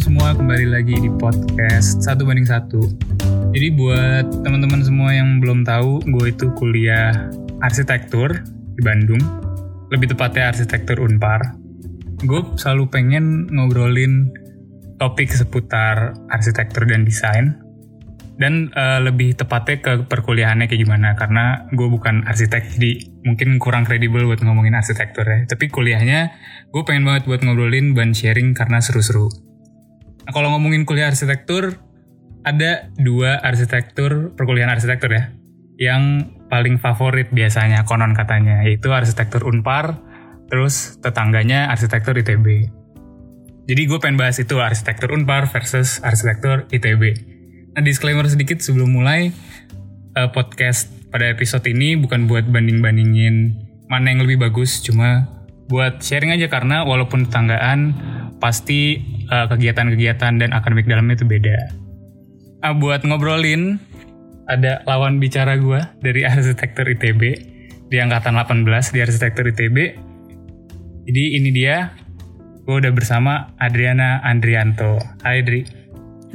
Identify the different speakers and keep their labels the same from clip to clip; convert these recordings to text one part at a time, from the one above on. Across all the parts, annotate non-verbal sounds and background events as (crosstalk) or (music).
Speaker 1: Semua, kembali lagi di podcast Satu Banding Satu. Jadi buat teman-teman semua yang belum tahu, gue itu kuliah arsitektur di Bandung. Lebih tepatnya arsitektur Unpar. Gue selalu pengen ngobrolin topik seputar arsitektur dan desain. Dan uh, lebih tepatnya ke perkuliahannya kayak gimana. Karena gue bukan arsitek, jadi mungkin kurang kredibel buat ngomongin arsitektur ya. Tapi kuliahnya gue pengen banget buat ngobrolin dan sharing karena seru-seru. Nah, kalau ngomongin kuliah arsitektur, ada dua arsitektur, perkuliahan arsitektur ya, yang paling favorit biasanya konon katanya, yaitu arsitektur Unpar, terus tetangganya arsitektur ITB. Jadi gue pengen bahas itu arsitektur Unpar versus arsitektur ITB. Nah disclaimer sedikit sebelum mulai uh, podcast pada episode ini bukan buat banding-bandingin mana yang lebih bagus, cuma buat sharing aja karena walaupun tetanggaan pasti uh, kegiatan-kegiatan dan akademik dalamnya itu beda. Nah, buat ngobrolin ada lawan bicara gue dari (laughs) arsitektur ITB di angkatan 18 di arsitektur ITB. Jadi ini dia, gue udah bersama Adriana Andrianto. Hai Adri.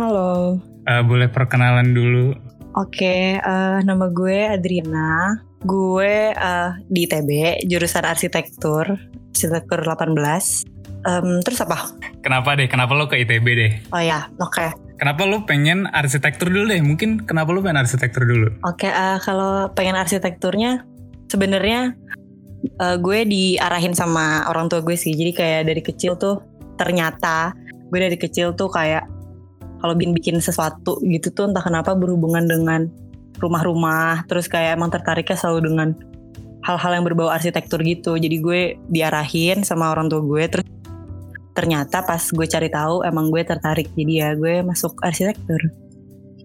Speaker 2: Halo.
Speaker 1: Uh, boleh perkenalan dulu.
Speaker 2: Oke, uh, nama gue Adriana. Gue uh, di ITB, jurusan arsitektur, arsitektur 18. Um, terus apa?
Speaker 1: Kenapa deh? Kenapa lo ke ITB deh?
Speaker 2: Oh ya, oke. Okay.
Speaker 1: Kenapa lo pengen arsitektur dulu deh? Mungkin kenapa lo pengen arsitektur dulu?
Speaker 2: Oke, okay, uh, kalau pengen arsitekturnya, sebenarnya uh, gue diarahin sama orang tua gue sih. Jadi kayak dari kecil tuh ternyata gue dari kecil tuh kayak kalau bikin bikin sesuatu gitu tuh entah kenapa berhubungan dengan rumah-rumah terus kayak emang tertariknya selalu dengan hal-hal yang berbau arsitektur gitu. Jadi gue diarahin sama orang tua gue terus ternyata pas gue cari tahu emang gue tertarik. Jadi ya gue masuk arsitektur.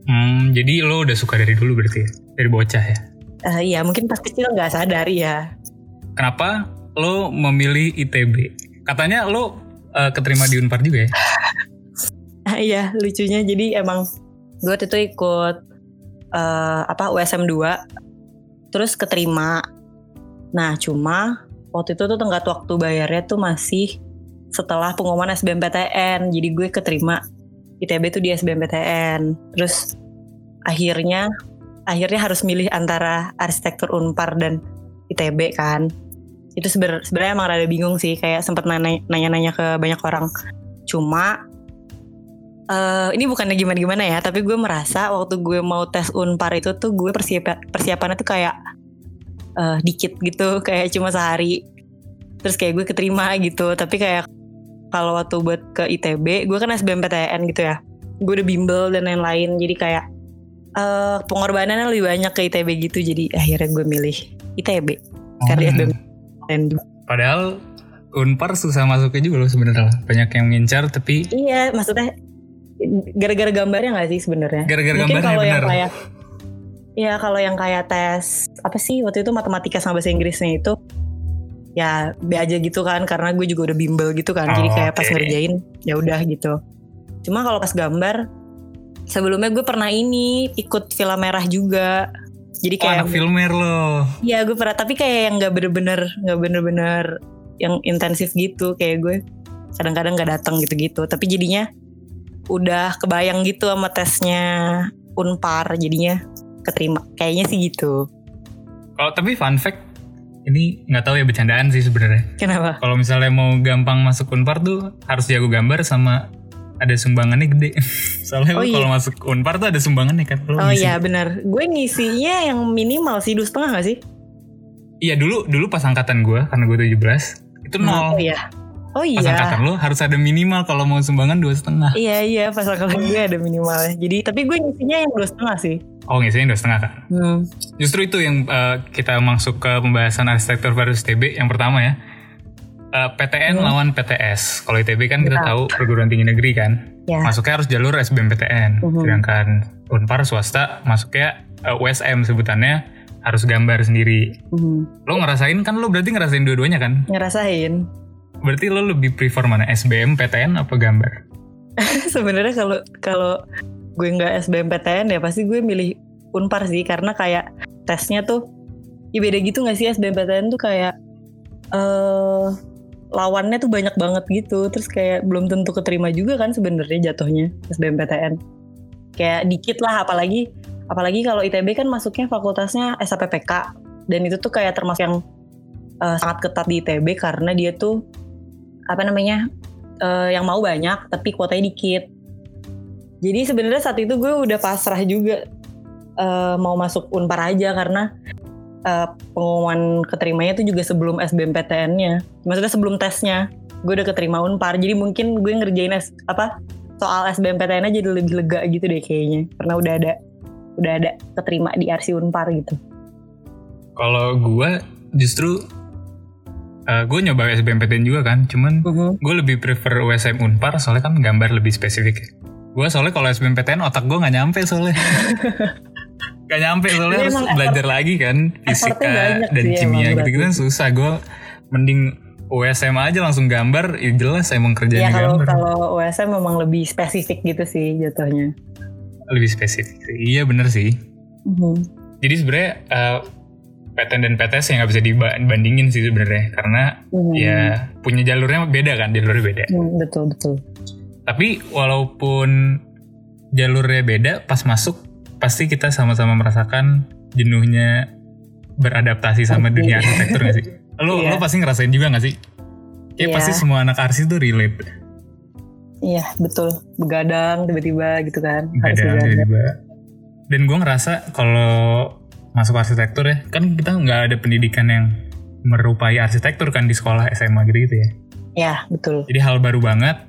Speaker 1: Hmm jadi lo udah suka dari dulu berarti ya? dari bocah ya?
Speaker 2: Uh, iya mungkin pas kecil nggak sadar ya
Speaker 1: kenapa lo memilih ITB katanya lo uh, keterima di Unpar juga ya? (laughs)
Speaker 2: Iya lucunya. Jadi emang gue waktu itu ikut uh, apa USM 2 terus keterima. Nah cuma waktu itu tuh tenggat waktu bayarnya tuh masih setelah pengumuman SBMPTN jadi gue keterima. ITB tuh di SBMPTN terus akhirnya akhirnya harus milih antara arsitektur Unpar dan ITB kan. Itu sebenarnya emang rada bingung sih kayak sempet nanya-nanya ke banyak orang. Cuma uh, ini bukannya gimana-gimana ya, tapi gue merasa waktu gue mau tes Unpar itu tuh gue persiapan persiapannya tuh kayak uh, dikit gitu, (laughs) kayak cuma sehari. Terus kayak gue keterima gitu, tapi kayak kalau waktu buat ke ITB, gue kan SBMPTN gitu ya. Gue udah bimbel dan lain-lain, jadi kayak uh, pengorbanannya lebih banyak ke ITB gitu, jadi akhirnya gue milih ITB oh. karena SBMPTN.
Speaker 1: Padahal Unpar susah masuknya juga loh sebenarnya banyak yang ngincar tapi
Speaker 2: iya maksudnya gara-gara gambarnya nggak sih sebenarnya?
Speaker 1: Gara-gara gambarnya kalau
Speaker 2: yang kayak Ya kalau yang kayak tes apa sih waktu itu matematika sama bahasa Inggrisnya itu ya be aja gitu kan karena gue juga udah bimbel gitu kan oh, jadi kayak okay. pas ngerjain ya udah gitu. Cuma kalau pas gambar sebelumnya gue pernah ini ikut film merah juga. Jadi kayak
Speaker 1: oh, anak filmer loh.
Speaker 2: Iya gue pernah tapi kayak yang nggak bener-bener nggak bener-bener yang intensif gitu kayak gue kadang-kadang nggak datang gitu-gitu tapi jadinya udah kebayang gitu sama tesnya Unpar jadinya keterima kayaknya sih gitu.
Speaker 1: Kalau tapi fun fact ini nggak tahu ya bercandaan sih sebenarnya.
Speaker 2: Kenapa?
Speaker 1: Kalau misalnya mau gampang masuk Unpar tuh harus jago gambar sama ada sumbangannya gede. (laughs) Soalnya oh, iya. kalau masuk Unpar tuh ada sumbangannya kan.
Speaker 2: Lo oh iya benar. Gue ngisinya yang minimal sih dua setengah gak sih?
Speaker 1: Iya dulu dulu pas angkatan gue karena gue 17 itu nol.
Speaker 2: Oh iya. Oh iya.
Speaker 1: Pas angkatan lo harus ada minimal kalau mau sumbangan dua setengah.
Speaker 2: Iya iya pas angkatan gue ada minimal. Jadi tapi gue ngisinya yang dua setengah sih.
Speaker 1: Oh ngisinya dua setengah kan? Hmm. Justru itu yang uh, kita masuk ke pembahasan arsitektur versus TB yang pertama ya. Uh, eh, PTN hmm. lawan PTS. Kalau ITB kan kita tahu perguruan tinggi negeri kan. Ya. Masuknya harus jalur SBMPTN. Hmm. Sedangkan Unpar swasta masuknya uh, eh, USM sebutannya harus gambar sendiri. Hmm. Lo ngerasain kan lo berarti ngerasain dua-duanya kan?
Speaker 2: Ngerasain
Speaker 1: Berarti lo lebih prefer mana SBM, PTN apa gambar? (laughs)
Speaker 2: Sebenarnya kalau kalau gue nggak SBM PTN ya pasti gue milih Unpar sih karena kayak tesnya tuh ya beda gitu nggak sih SBM PTN tuh kayak uh, lawannya tuh banyak banget gitu. Terus kayak belum tentu keterima juga kan sebenarnya jatuhnya SBMPTN kayak dikit lah apalagi apalagi kalau ITB kan masuknya fakultasnya SAPPK dan itu tuh kayak termasuk yang uh, sangat ketat di ITB karena dia tuh apa namanya uh, yang mau banyak tapi kuotanya dikit jadi sebenarnya saat itu gue udah pasrah juga uh, mau masuk Unpar aja karena uh, pengumuman keterimanya itu juga sebelum SBMPTN-nya. Maksudnya sebelum tesnya. Gue udah keterima Unpar. Jadi mungkin gue ngerjain S, apa soal SBMPTN-nya jadi lebih lega gitu deh kayaknya. Karena udah ada udah ada keterima di RC Unpar gitu.
Speaker 1: Kalau gue justru uh, gue nyoba SBMPTN juga kan, cuman gue lebih prefer USM Unpar soalnya kan gambar lebih spesifik. Gue soalnya kalau SBMPTN otak gue nggak nyampe soalnya. (laughs) gak nyampe soalnya harus belajar lagi kan fisika dan sih, kimia gitu-gitu kan susah gue mending USM aja langsung gambar ya jelas emang kerjanya ya,
Speaker 2: kalau, gambar kalau USM memang lebih spesifik gitu sih jatuhnya
Speaker 1: lebih spesifik iya bener sih uh-huh. jadi sebenarnya uh, PTN dan PTS yang nggak bisa dibandingin sih sebenarnya karena uh-huh. ya punya jalurnya beda kan jalurnya beda
Speaker 2: uh, betul betul
Speaker 1: tapi walaupun jalurnya beda pas masuk pasti kita sama-sama merasakan jenuhnya beradaptasi sama dunia arsitektur gak sih? Lo, yeah. lo pasti ngerasain juga gak sih? Kayak yeah. pasti semua anak arsi tuh relate.
Speaker 2: Iya betul, begadang tiba-tiba gitu kan.
Speaker 1: Begadang tiba-tiba. Dan gue ngerasa kalau masuk arsitektur ya, kan kita nggak ada pendidikan yang merupai arsitektur kan di sekolah SMA gitu gitu ya.
Speaker 2: Iya betul.
Speaker 1: Jadi hal baru banget,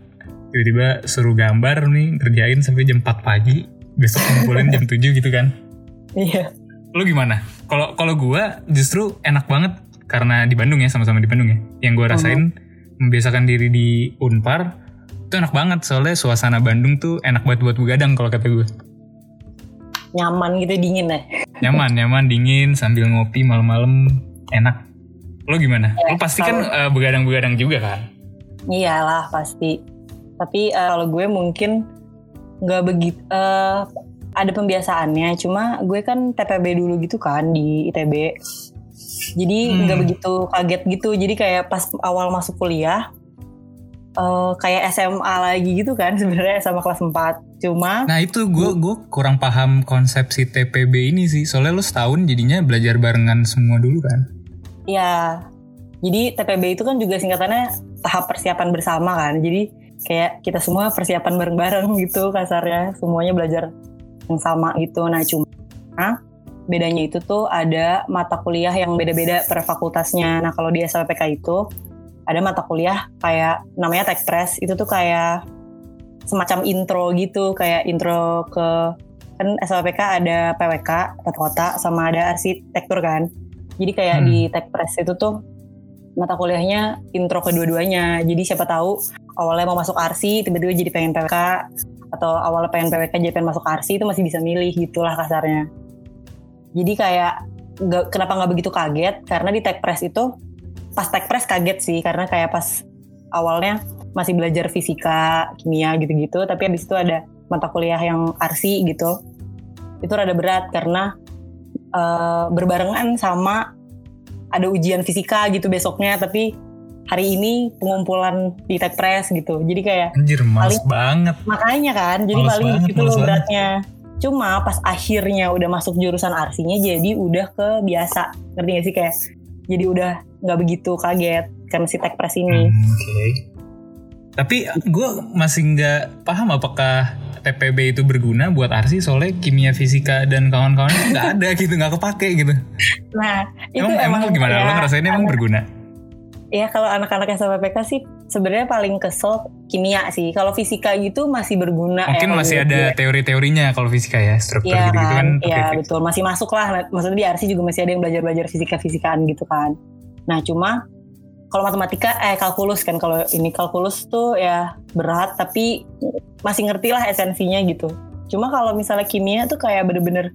Speaker 1: tiba-tiba suruh gambar nih kerjain sampai jam 4 pagi besok ngumpulin jam 7 gitu kan.
Speaker 2: Iya.
Speaker 1: Lu gimana? Kalau kalau gue justru enak banget karena di Bandung ya sama-sama di Bandung ya. Yang gue rasain uh-huh. membiasakan diri di Unpar itu enak banget. Soalnya suasana Bandung tuh enak banget buat begadang kalau kata gue
Speaker 2: nyaman gitu dingin ya
Speaker 1: nyaman nyaman dingin sambil ngopi malam-malam. Enak. Lo gimana? Ya, lo pasti kan uh, begadang-begadang juga kan?
Speaker 2: Iyalah pasti. Tapi uh, kalau gue mungkin nggak begitu uh, ada pembiasaannya. Cuma gue kan TPB dulu gitu kan di ITB jadi nggak hmm. begitu kaget gitu. Jadi kayak pas awal masuk kuliah uh, kayak SMA lagi gitu kan (laughs) sebenarnya sama kelas 4 cuma
Speaker 1: nah itu gue gue kurang paham konsepsi TPB ini sih. Soalnya lo setahun jadinya belajar barengan semua dulu kan?
Speaker 2: Iya. Jadi TPB itu kan juga singkatannya tahap persiapan bersama kan. Jadi kayak kita semua persiapan bareng-bareng gitu kasarnya. Semuanya belajar yang sama gitu. Nah cuma bedanya itu tuh ada mata kuliah yang beda-beda per fakultasnya. Nah kalau di SLPK itu ada mata kuliah kayak namanya tech press. Itu tuh kayak semacam intro gitu kayak intro ke kan SLPK ada PWK tata kota sama ada arsitektur kan jadi kayak hmm. di tech press itu tuh mata kuliahnya intro kedua-duanya. Jadi siapa tahu awalnya mau masuk arsi tiba-tiba jadi pengen PWK atau awalnya pengen PWK jadi pengen masuk arsi itu masih bisa milih gitulah kasarnya. Jadi kayak gak, kenapa nggak begitu kaget karena di tech press itu pas tech press kaget sih karena kayak pas awalnya masih belajar fisika, kimia gitu-gitu tapi habis itu ada mata kuliah yang arsi gitu. Itu rada berat karena uh, berbarengan sama ada ujian fisika gitu besoknya tapi hari ini pengumpulan di tech press gitu. Jadi kayak
Speaker 1: anjir males paling, banget.
Speaker 2: Makanya kan jadi males paling banget, gitu loh beratnya. Cuma pas akhirnya udah masuk jurusan arsinya jadi udah ke biasa. Ngerti gak sih? Kayak jadi udah nggak begitu kaget karena si tech press ini. Hmm,
Speaker 1: oke. okay. Tapi gue masih nggak paham apakah TPB itu berguna buat Arsi soalnya kimia fisika dan kawan-kawannya nggak ada gitu nggak kepake gitu.
Speaker 2: Nah
Speaker 1: itu emang, emang, emang gimana? Ya, Lo ngerasain emang berguna?
Speaker 2: Ya kalau anak-anak SLPK sih sebenarnya paling kesel kimia sih. Kalau fisika gitu masih berguna.
Speaker 1: Mungkin ya, masih ada teori-teorinya kalau fisika ya struktur
Speaker 2: ya,
Speaker 1: gitu, -gitu
Speaker 2: kan. Iya betul masih masuk lah. Maksudnya di Arsi juga masih ada yang belajar-belajar fisika-fisikaan gitu kan. Nah cuma kalau matematika eh kalkulus kan. Kalau ini kalkulus tuh ya berat tapi masih ngerti lah esensinya gitu. Cuma kalau misalnya kimia tuh kayak bener-bener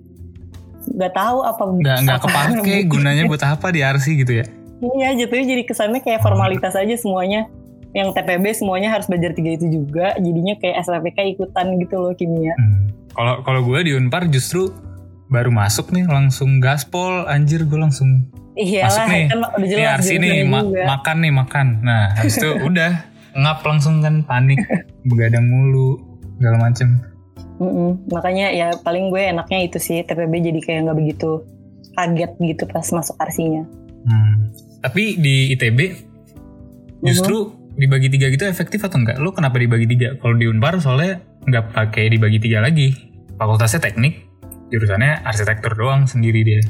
Speaker 2: nggak tahu apa
Speaker 1: nggak nggak kepake gunanya buat apa di RC gitu ya?
Speaker 2: Iya jatuhnya jadi kesannya kayak formalitas aja semuanya. Yang TPB semuanya harus belajar tiga itu juga. Jadinya kayak SLPK ikutan gitu loh kimia.
Speaker 1: Hmm. kalau hmm. kalau gue di Unpar justru baru masuk nih langsung gaspol. Anjir gue langsung
Speaker 2: Iyalah,
Speaker 1: masuk nih,
Speaker 2: kan udah jelas
Speaker 1: Arsi nih
Speaker 2: jurusannya
Speaker 1: ma-
Speaker 2: juga.
Speaker 1: makan nih makan. Nah habis itu (laughs) udah ngap langsung kan panik, begadang mulu, segala macem.
Speaker 2: Mm-mm. Makanya ya paling gue enaknya itu sih TPB jadi kayak nggak begitu kaget gitu pas masuk arsinya.
Speaker 1: Hmm. Tapi di ITB justru dibagi tiga gitu efektif atau enggak? Lu kenapa dibagi tiga? Kalau di Unpar soalnya nggak pakai dibagi tiga lagi. Fakultasnya teknik, jurusannya arsitektur doang sendiri dia.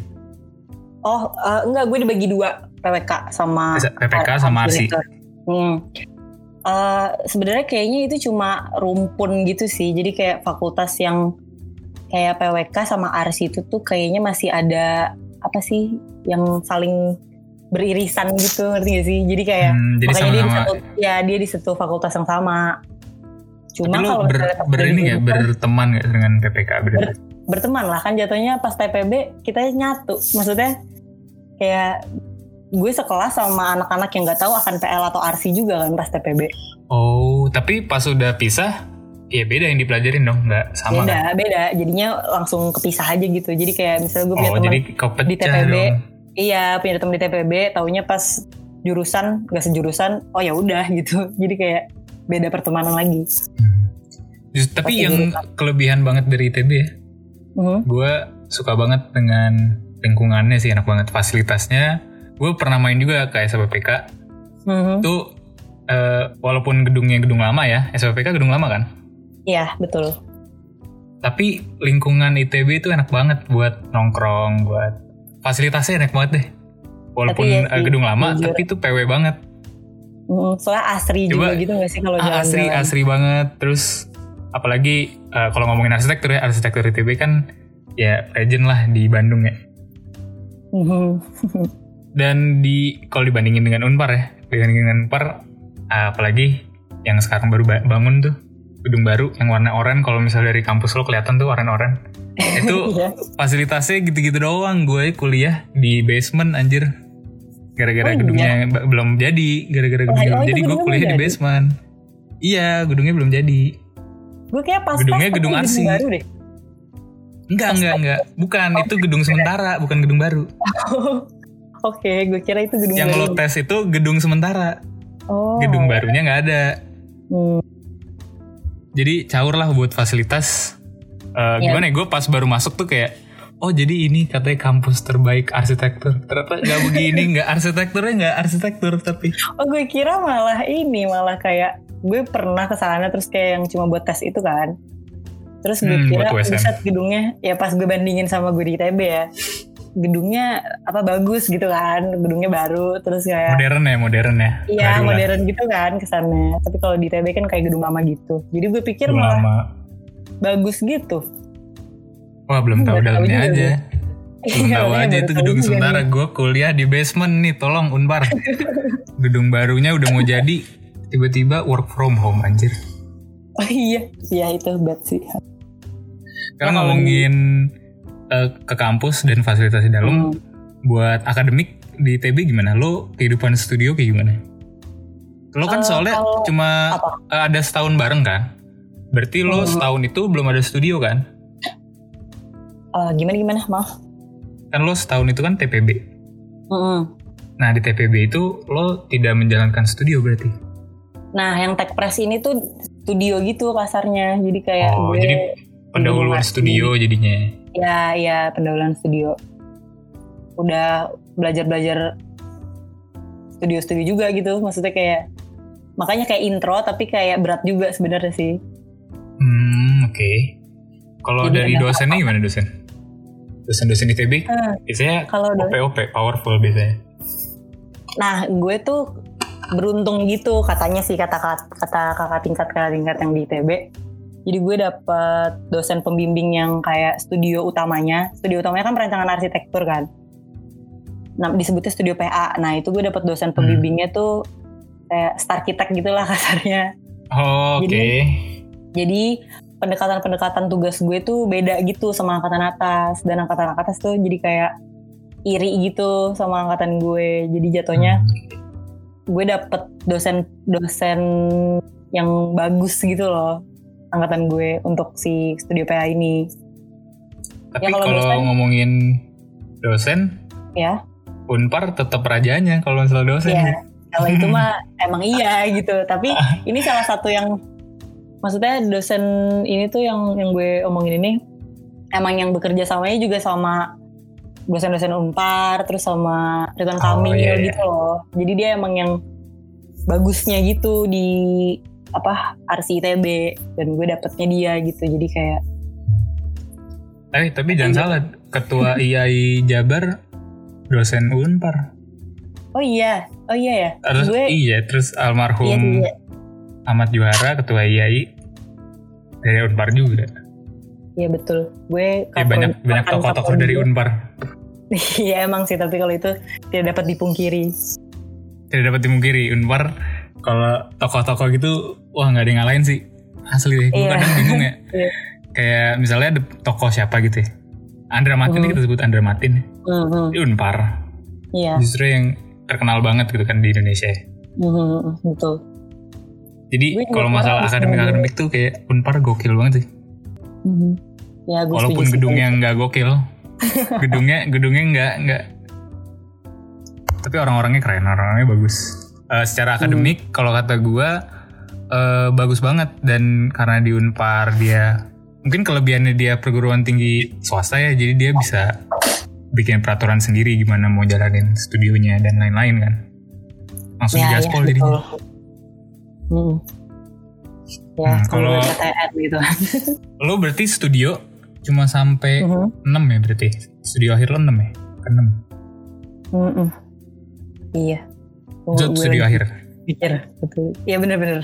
Speaker 2: Oh eh, enggak gue dibagi dua PWK sama
Speaker 1: PPK sama arsi.
Speaker 2: arsitektur. Hmm. Eh, Sebenarnya kayaknya itu cuma rumpun gitu sih. Jadi kayak fakultas yang kayak PWK sama arsi itu tuh kayaknya masih ada apa sih yang saling beririsan gitu ngerti gak sih? Jadi kayak
Speaker 1: Hmm, jadi
Speaker 2: makanya dia di satu ya dia di satu fakultas yang sama. Cuma
Speaker 1: Tapi lu
Speaker 2: kalau
Speaker 1: ber, ber ini
Speaker 2: jurusan,
Speaker 1: berteman nggak dengan PPK berarti?
Speaker 2: Berteman lah kan jatuhnya pas TPB kita nyatu. Maksudnya kayak gue sekelas sama anak-anak yang nggak tahu akan PL atau RC juga kan pas TPB.
Speaker 1: Oh, tapi pas udah pisah, ya beda yang dipelajarin dong, nggak sama
Speaker 2: beda
Speaker 1: kan?
Speaker 2: beda jadinya langsung kepisah aja gitu jadi kayak misalnya gue punya
Speaker 1: Oh,
Speaker 2: teman di TPB.
Speaker 1: dong.
Speaker 2: iya punya teman di TPB taunya pas jurusan gak sejurusan oh ya udah gitu (laughs) jadi kayak beda pertemanan lagi
Speaker 1: Hmm. Just- tapi
Speaker 2: Pasti
Speaker 1: yang
Speaker 2: jurusan.
Speaker 1: kelebihan banget dari ITB ya,
Speaker 2: Mhm.
Speaker 1: gue suka banget dengan lingkungannya sih enak banget fasilitasnya. Gue pernah main juga ke SPPK.
Speaker 2: Mhm.
Speaker 1: Itu eh, walaupun gedungnya gedung lama ya, SPPK gedung lama kan.
Speaker 2: iya betul
Speaker 1: Tapi lingkungan ITB itu enak banget buat nongkrong, buat fasilitasnya enak banget deh. Walaupun
Speaker 2: Tapi ya
Speaker 1: eh,
Speaker 2: sih,
Speaker 1: gedung lama,
Speaker 2: jujur.
Speaker 1: tapi itu PW banget.
Speaker 2: Mhm. soalnya asri
Speaker 1: Coba,
Speaker 2: juga gitu gak sih kalau
Speaker 1: Ah, asri
Speaker 2: jalan-jalan
Speaker 1: asri banget terus apalagi eh, kalau ngomongin arsitektur ya arsitektur ITB kan ya legend lah di Bandung ya
Speaker 2: Mhm. (laughs)
Speaker 1: dan di kalau dibandingin dengan Unpar ya dibandingin dengan Unpar ah, apalagi yang sekarang baru ba- bangun tuh gedung baru yang warna oranye kalau misalnya dari kampus lo kelihatan tuh oranye-oranye (laughs) itu
Speaker 2: Iya.
Speaker 1: fasilitasnya gitu-gitu doang gue kuliah di basement anjir gara-gara
Speaker 2: Oh, iya?
Speaker 1: gedungnya ba- belum jadi gara-gara gedungnya
Speaker 2: oh,
Speaker 1: belum
Speaker 2: itu
Speaker 1: jadi gue kuliah di
Speaker 2: jadi?
Speaker 1: basement iya gedungnya belum jadi
Speaker 2: gue kayak pas
Speaker 1: Gedungnya
Speaker 2: pas
Speaker 1: gedung
Speaker 2: tapi
Speaker 1: arsi.
Speaker 2: baru deh
Speaker 1: Enggak, enggak, enggak. Bukan, itu gedung sementara, bukan gedung baru. (laughs)
Speaker 2: oke gue kira itu gedung
Speaker 1: Yang
Speaker 2: baru
Speaker 1: lo tes itu gedung sementara.
Speaker 2: oh.
Speaker 1: Gedung barunya nggak ada.
Speaker 2: Hmm.
Speaker 1: Jadi caur lah buat fasilitas. Eh,
Speaker 2: Ya.
Speaker 1: Gimana ya, gue pas baru masuk tuh kayak, oh jadi ini katanya kampus terbaik arsitektur. Ternyata nggak begini, nggak arsitekturnya nggak arsitektur tapi.
Speaker 2: Oh gue kira malah ini malah kayak gue pernah ke sana terus kayak yang cuma buat tes itu kan. Terus gue
Speaker 1: Hmm,
Speaker 2: kira buset gedungnya ya pas gue bandingin sama gue di ITB ya. Gedungnya apa bagus gitu kan, gedungnya baru terus kayak
Speaker 1: Modern ya, modern ya.
Speaker 2: iya modern gitu kan kesannya. Tapi kalau di ITB kan kayak gedung lama gitu. Jadi gue pikir
Speaker 1: Gedung
Speaker 2: malah
Speaker 1: lama.
Speaker 2: bagus gitu.
Speaker 1: Wah belum tahu
Speaker 2: tahu
Speaker 1: dalamnya
Speaker 2: juga
Speaker 1: aja. Belum
Speaker 2: Iya,
Speaker 1: tahu
Speaker 2: makanya
Speaker 1: aja
Speaker 2: baru
Speaker 1: itu
Speaker 2: tahu
Speaker 1: gedung
Speaker 2: juga
Speaker 1: sementara. Gue kuliah di basement nih, tolong Unpar. (laughs) gedung barunya udah mau jadi, tiba-tiba work from home anjir.
Speaker 2: Oh iya, iya itu bad sih. Kalau
Speaker 1: ngomongin eh, ke kampus dan fasilitas di dalam,
Speaker 2: Hmm.
Speaker 1: buat akademik di ITB gimana? Lo kehidupan studio kayak gimana? Lo kan
Speaker 2: Eh,
Speaker 1: soalnya
Speaker 2: kalau-
Speaker 1: cuma
Speaker 2: apa?
Speaker 1: eh, ada setahun bareng kan? Berarti lo
Speaker 2: Hmm.
Speaker 1: setahun itu belum ada studio kan?
Speaker 2: Eh, gimana gimana maaf.
Speaker 1: Kan lo setahun itu kan TPB.
Speaker 2: Mm-mm.
Speaker 1: Nah di TPB itu lo tidak menjalankan studio berarti?
Speaker 2: Nah, yang tech press ini tuh studio gitu kasarnya. Jadi kayak
Speaker 1: Oh,
Speaker 2: gue
Speaker 1: jadi pendahuluan studio jadinya.
Speaker 2: ya ya pendahuluan studio. Udah belajar-belajar studio-studio juga gitu. Maksudnya kayak makanya kayak intro tapi kayak berat juga sebenarnya sih.
Speaker 1: Hmm, oke. Kalau
Speaker 2: Jadi
Speaker 1: dari dosennya gimana dosen? Dosen-dosen ITB?
Speaker 2: Eh,
Speaker 1: Biasanya
Speaker 2: kalau
Speaker 1: OP-OP, powerful biasanya.
Speaker 2: Nah, gue tuh beruntung gitu katanya sih kata kata kakak tingkat kakak tingkat yang di ITB. Jadi gue dapet dosen pembimbing yang kayak studio utamanya. Studio utamanya kan perancangan arsitektur kan. Nah, disebutnya studio PA. Nah, itu gue dapet dosen pembimbingnya tuh kayak star arsitek gitulah (laughs) kasarnya.
Speaker 1: Oh, Oke.
Speaker 2: Jadi- Jadi pendekatan-pendekatan tugas gue tuh beda gitu sama angkatan atas dan angkatan atas tuh jadi kayak iri gitu sama angkatan gue. Jadi jatuhnya gue dapet dosen-dosen yang bagus gitu loh angkatan gue untuk si studio PA ini
Speaker 1: Tapi
Speaker 2: Ya, kalau
Speaker 1: kalau
Speaker 2: dosen-
Speaker 1: ngomongin dosen,
Speaker 2: ya
Speaker 1: Unpar tetap rajanya kalau misalnya dosen.
Speaker 2: Iya. Kalau itu mah (laughs) emang iya gitu. Tapi (laughs) ini salah satu yang maksudnya dosen ini tuh yang yang gue omongin ini emang yang bekerja samanya juga sama dosen-dosen Unpar terus sama Ridwan
Speaker 1: Oh,
Speaker 2: Kamil
Speaker 1: iya, iya.
Speaker 2: gitu loh. Jadi dia emang yang bagusnya gitu di apa Arsi ITB dan gue dapetnya dia gitu. Jadi kayak
Speaker 1: Eh tapi jangan
Speaker 2: Iya.
Speaker 1: salah, ketua (laughs) IAI Jabar dosen Unpar.
Speaker 2: oh iya, oh iya ya.
Speaker 1: Terus
Speaker 2: gue
Speaker 1: iya, terus almarhum
Speaker 2: iya, iya.
Speaker 1: Ahmad Juara ketua IAI dari Unpar juga.
Speaker 2: Iya betul. Gue
Speaker 1: Ya, banyak banyak tokoh-tokoh dari. Unpar.
Speaker 2: Iya emang sih tapi kalau itu tidak dapat dipungkiri.
Speaker 1: Tidak dapat dimungkiri Unpar kalau tokoh-tokoh gitu wah nggak ada yang ngalahin sih. Asli deh, gue
Speaker 2: Iya.
Speaker 1: kadang bingung ya. (laughs)
Speaker 2: Iya.
Speaker 1: Kayak misalnya ada tokoh siapa gitu ya. Andra Matin
Speaker 2: Hmm.
Speaker 1: kita sebut Andra Matin.
Speaker 2: Mhm.
Speaker 1: Di Unpar.
Speaker 2: Iya,
Speaker 1: Justru yang terkenal banget gitu kan di Indonesia. ya.
Speaker 2: Mhm, betul.
Speaker 1: Jadi kalau masalah akademik-akademik tuh kayak Unpar gokil banget sih.
Speaker 2: Mhm. Ya, gue
Speaker 1: Walaupun gedungnya
Speaker 2: kalau
Speaker 1: nggak gokil, gedungnya gedungnya nggak nggak. Tapi orang-orangnya keren, orang-orangnya bagus. Eh, secara
Speaker 2: Hmm.
Speaker 1: akademik, kalau kata gua eh, bagus banget dan karena di Unpar dia mungkin kelebihannya dia perguruan tinggi swasta ya, jadi dia bisa bikin peraturan sendiri gimana mau jalanin studionya dan lain-lain kan. Langsung
Speaker 2: Ya,
Speaker 1: digaspol
Speaker 2: ya,
Speaker 1: jadinya.
Speaker 2: betul. Mhm. Ya,
Speaker 1: Hmm,
Speaker 2: kalau gitu.
Speaker 1: Lo berarti studio cuma sampai
Speaker 2: Mhm.
Speaker 1: 6 ya berarti? Studio akhir lo 6 ya? Ke 6.
Speaker 2: Mhm. Iya. Tunggu,
Speaker 1: Jod
Speaker 2: gue
Speaker 1: studio akhir.
Speaker 2: Pikir, betul. Iya bener-bener.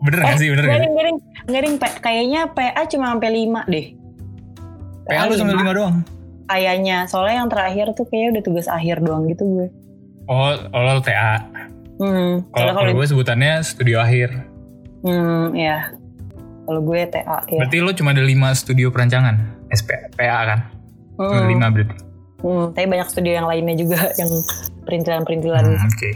Speaker 1: Bener gak sih? Bener gak?
Speaker 2: Garing, garing, garing. Kayaknya PA cuma sampai 5 deh.
Speaker 1: PA lu sampai 5 doang?
Speaker 2: Kayaknya, soalnya yang terakhir tuh kayaknya udah tugas akhir doang gitu gue.
Speaker 1: Oh, oh lo TA.
Speaker 2: Hmm,
Speaker 1: kalau gue sebutannya studio akhir.
Speaker 2: Hmm, ya. Kalau gue TA ya.
Speaker 1: Berarti lo cuma ada 5 studio perancangan? SP, PA kan?
Speaker 2: Hmm,
Speaker 1: 5 berarti.
Speaker 2: hmm, tapi banyak studio yang lainnya juga yang perintilan-perintilan.
Speaker 1: Hmm, Oke.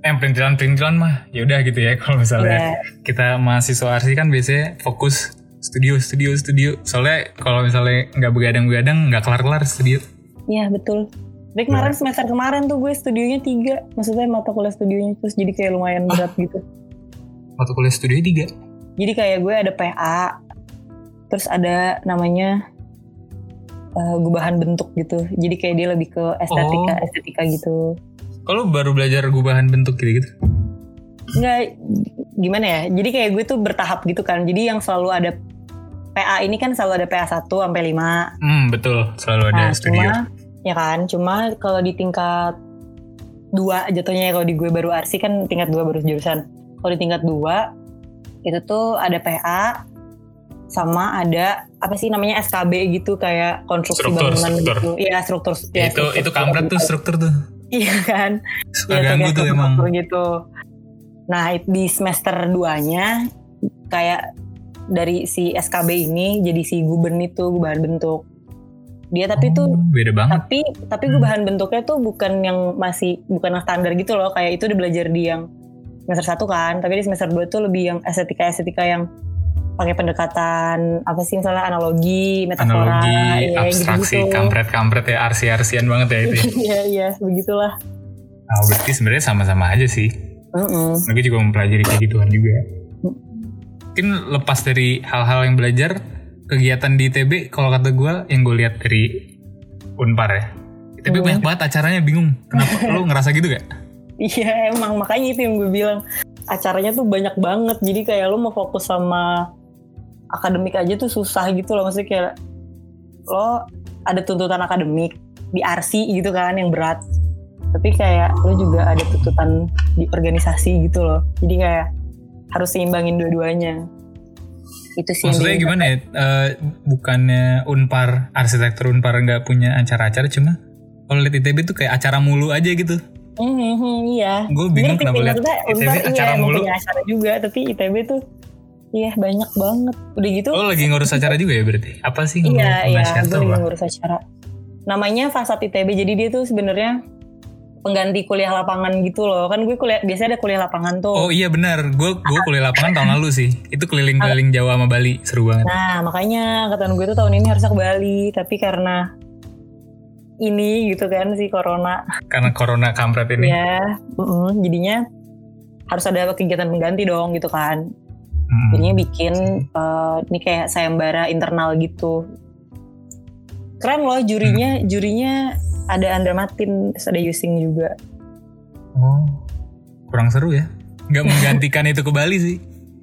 Speaker 1: Eh, perintilan-perintilan mah ya udah gitu ya. Kalau misalnya
Speaker 2: Iya.
Speaker 1: kita mahasiswa arsi kan biasanya fokus studio, studio, studio. Soalnya kalau misalnya nggak begadang-begadang, nggak kelar-kelar studio.
Speaker 2: Iya betul. Tapi kemarin semester kemarin tuh gue studionya tiga, maksudnya mata kuliah studionya terus jadi kayak lumayan berat gitu.
Speaker 1: Waktu kuliah studio 3.
Speaker 2: Jadi kayak gue ada PA, terus ada namanya eh, gubahan bentuk gitu. Jadi kayak dia lebih ke estetika,
Speaker 1: Oh.
Speaker 2: estetika gitu.
Speaker 1: Kalau baru belajar gubahan bentuk gitu-gitu.
Speaker 2: Enggak gimana ya? Jadi kayak gue tuh bertahap gitu kan. Jadi yang selalu ada PA ini kan selalu ada PA 1 sampai 5.
Speaker 1: Hmm, betul. Selalu ada
Speaker 2: Nah,
Speaker 1: studio.
Speaker 2: cuma ya kan, cuma kalau di tingkat dua jatuhnya ya kalau di gue baru arsi kan tingkat dua baru jurusan. Kalau di tingkat dua itu tuh ada PA sama ada apa sih namanya SKB gitu kayak konstruksi
Speaker 1: Struktur,
Speaker 2: bangunan
Speaker 1: struktur.
Speaker 2: gitu. Iya struktur.
Speaker 1: Ya, itu
Speaker 2: struktur-
Speaker 1: itu kampret tuh struktur tuh.
Speaker 2: Iya kan.
Speaker 1: Suka
Speaker 2: Iya,
Speaker 1: ganggu tuh emang.
Speaker 2: gitu. Nah di semester 2-nya kayak dari si SKB ini jadi si guben itu gubahan bentuk. Dia tapi tuh
Speaker 1: Oh, beda banget.
Speaker 2: tapi tapi
Speaker 1: Hmm.
Speaker 2: gubahan bentuknya tuh bukan yang masih bukan yang standar gitu loh kayak itu udah belajar di yang semester satu kan tapi di semester 2 tuh lebih yang estetika estetika yang pakai pendekatan apa sih misalnya analogi metafora
Speaker 1: Analogi,
Speaker 2: ya,
Speaker 1: abstraksi,
Speaker 2: gitu-gitu.
Speaker 1: kampret-kampret ya, arsi-arsian banget ya itu. ya. (laughs)
Speaker 2: iya iya begitulah
Speaker 1: Nah, berarti sebenarnya sama-sama aja sih.
Speaker 2: Mm-mm.
Speaker 1: Gue juga mempelajari kayak gituan juga. Mungkin lepas dari hal-hal yang belajar, kegiatan di ITB kalau kata gue yang gue lihat dari Unpar ya. ITB
Speaker 2: Hmm.
Speaker 1: banyak banget acaranya bingung. Kenapa? lo ngerasa gitu gak?
Speaker 2: Iya emang makanya itu yang gue bilang. Acaranya tuh banyak banget. Jadi kayak lo mau fokus sama akademik aja tuh susah gitu loh. Maksudnya kayak lo ada tuntutan akademik di RC gitu kan yang berat. Tapi kayak lo juga ada tuntutan di organisasi gitu loh. Jadi kayak harus seimbangin dua-duanya. Itu sih
Speaker 1: Maksudnya gimana ya? Eh, bukannya Unpar, arsitektur Unpar nggak punya acara-acara cuma kalau lihat ITB tuh kayak acara mulu aja gitu.
Speaker 2: Mhm, iya
Speaker 1: Gue bingung
Speaker 2: Ngerti
Speaker 1: kenapa lihat ITB
Speaker 2: iya
Speaker 1: acara
Speaker 2: emang
Speaker 1: mulu.
Speaker 2: acara juga tapi ITB tuh iya banyak banget udah gitu
Speaker 1: Lo lagi ngurus acara juga ya berarti? Apa sih?
Speaker 2: Iya,
Speaker 1: ngurus
Speaker 2: iya,
Speaker 1: penasihat
Speaker 2: gue lagi ngurus acara. Namanya Fasad ITB, jadi dia tuh sebenarnya pengganti kuliah lapangan gitu loh. Kan gue kuliah biasanya ada kuliah lapangan tuh.
Speaker 1: Oh iya benar, gue gue kuliah lapangan tahun lalu sih. Itu keliling-keliling Jawa sama Bali, seru banget.
Speaker 2: Nah, makanya angkatan gue tuh tahun ini harusnya ke Bali, tapi karena ini gitu kan si corona.
Speaker 1: Karena corona kampret ini.
Speaker 2: Ya, mm-mm, jadinya harus ada kegiatan pengganti dong gitu kan.
Speaker 1: Hmm.
Speaker 2: Jadinya bikin eh, ini kayak sayembara internal gitu. Keren loh jurinya, jurinya ada Andra Martin, ada Yusing juga.
Speaker 1: Oh, kurang seru ya. Nggak menggantikan itu ke Bali sih.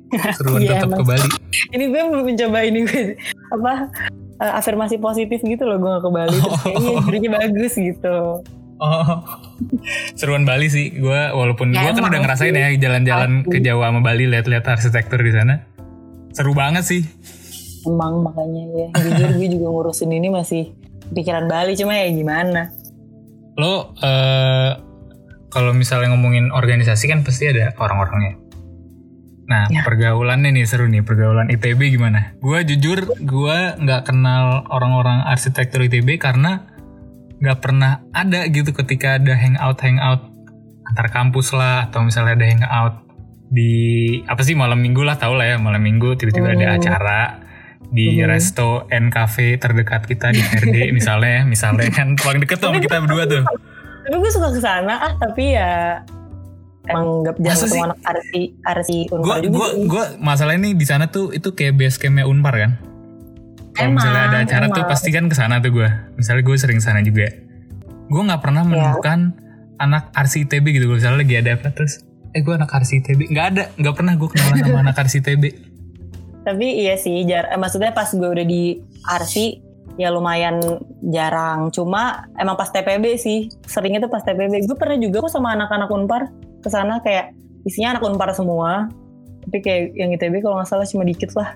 Speaker 1: (laughs) Seruan
Speaker 2: Iya,
Speaker 1: tetap ke Bali.
Speaker 2: Ini gue mencoba ini gue apa eh, afirmasi positif gitu loh gue gak ke Bali terus kayaknya jurinya bagus gitu.
Speaker 1: Oh, seruan Bali sih. Gue walaupun
Speaker 2: Ya,
Speaker 1: gue kan udah ngerasain
Speaker 2: sih.
Speaker 1: ya jalan-jalan ke Jawa sama Bali lihat-lihat arsitektur di sana. Seru banget sih.
Speaker 2: Emang makanya ya jujur gue juga ngurusin ini masih pikiran Bali cuma ya gimana.
Speaker 1: Lo eh kalau misalnya ngomongin organisasi kan pasti ada orang-orangnya. Nah,
Speaker 2: Ya.
Speaker 1: pergaulannya nih seru nih, pergaulan ITB gimana? Gue jujur, gue nggak kenal orang-orang arsitektur ITB karena nggak pernah ada gitu ketika ada hangout hangout antar kampus lah atau misalnya ada hangout di apa sih malam minggu lah tau lah ya malam minggu tiba-tiba ada
Speaker 2: Hmm.
Speaker 1: acara di
Speaker 2: Hmm.
Speaker 1: resto N Cafe terdekat kita di RD (laughs) misalnya ya misalnya kan paling deket tuh sama kita berdua tuh
Speaker 2: Tapi gue suka ke sana ah tapi ya
Speaker 1: Masa
Speaker 2: ketemu
Speaker 1: sih?
Speaker 2: anak arsi arsi
Speaker 1: gue
Speaker 2: unpar juga
Speaker 1: gue
Speaker 2: sih.
Speaker 1: gue masalah ini di sana tuh itu kayak base campnya unpar kan kalau misalnya ada acara tuh
Speaker 2: emang.
Speaker 1: pasti kan ke sana tuh gue misalnya gue sering sana juga gue nggak pernah
Speaker 2: Ya.
Speaker 1: menemukan anak arsi ITB gitu misalnya lagi ada apa terus eh gue anak arsi ITB nggak ada nggak pernah gue kenalan sama anak arsi ITB (laughs)
Speaker 2: Tapi iya sih, jar eh, maksudnya pas gue udah di Arsi ya lumayan jarang. Cuma emang pas TPB sih, seringnya tuh pas TPB. Gue pernah juga kok sama anak-anak Unpar ke sana kayak isinya anak Unpar semua. Tapi kayak yang ITB kalau nggak salah cuma dikit lah.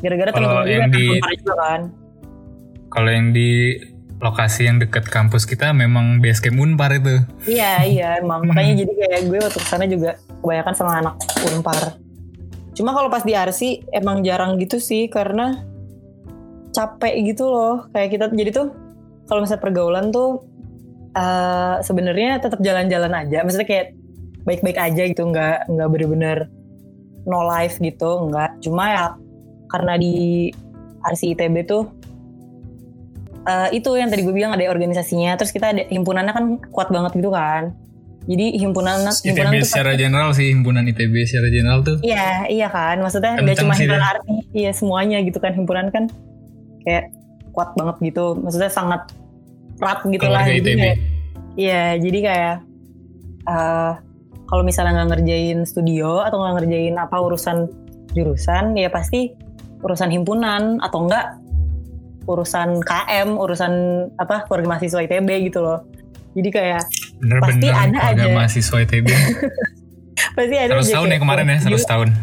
Speaker 2: Gara-gara teman-teman juga
Speaker 1: di-
Speaker 2: Unpar juga kan.
Speaker 1: kalau yang di lokasi yang deket kampus kita memang base camp unpar itu
Speaker 2: Iya (laughs) iya emang makanya jadi kayak gue waktu ke sana juga kebanyakan sama anak unpar. Cuma kalau pas di Arsi emang jarang gitu sih karena capek gitu loh kayak kita jadi tuh kalau misalnya pergaulan tuh eh, sebenarnya tetap jalan-jalan aja. Maksudnya kayak baik-baik aja gitu nggak nggak bener-bener no life gitu nggak. Cuma ya karena di Arsi ITB tuh eh, itu yang tadi gue bilang ada organisasinya. Terus kita ada himpunannya kan kuat banget gitu kan. Jadi himpunan himpunan
Speaker 1: ITB
Speaker 2: tuh
Speaker 1: secara general sih himpunan ITB secara general tuh.
Speaker 2: Iya iya kan. Maksudnya nggak cuma himpunan arti iya semuanya gitu kan. Himpunan kan kayak kuat banget gitu. Maksudnya sangat erat gitu lah jadi
Speaker 1: ITB
Speaker 2: kayak iya jadi kayak eh, kalau misalnya nggak ngerjain studio atau nggak ngerjain apa urusan jurusan ya pasti urusan himpunan atau enggak urusan KM urusan apa keluarga mahasiswa ITB gitu loh. Jadi kayak
Speaker 1: bener-bener
Speaker 2: pasti ada aja.
Speaker 1: mahasiswa ITB (laughs)
Speaker 2: pasti ada
Speaker 1: 100
Speaker 2: aja
Speaker 1: tahun ya kemarin ya
Speaker 2: pulang
Speaker 1: 100 tahun. (laughs)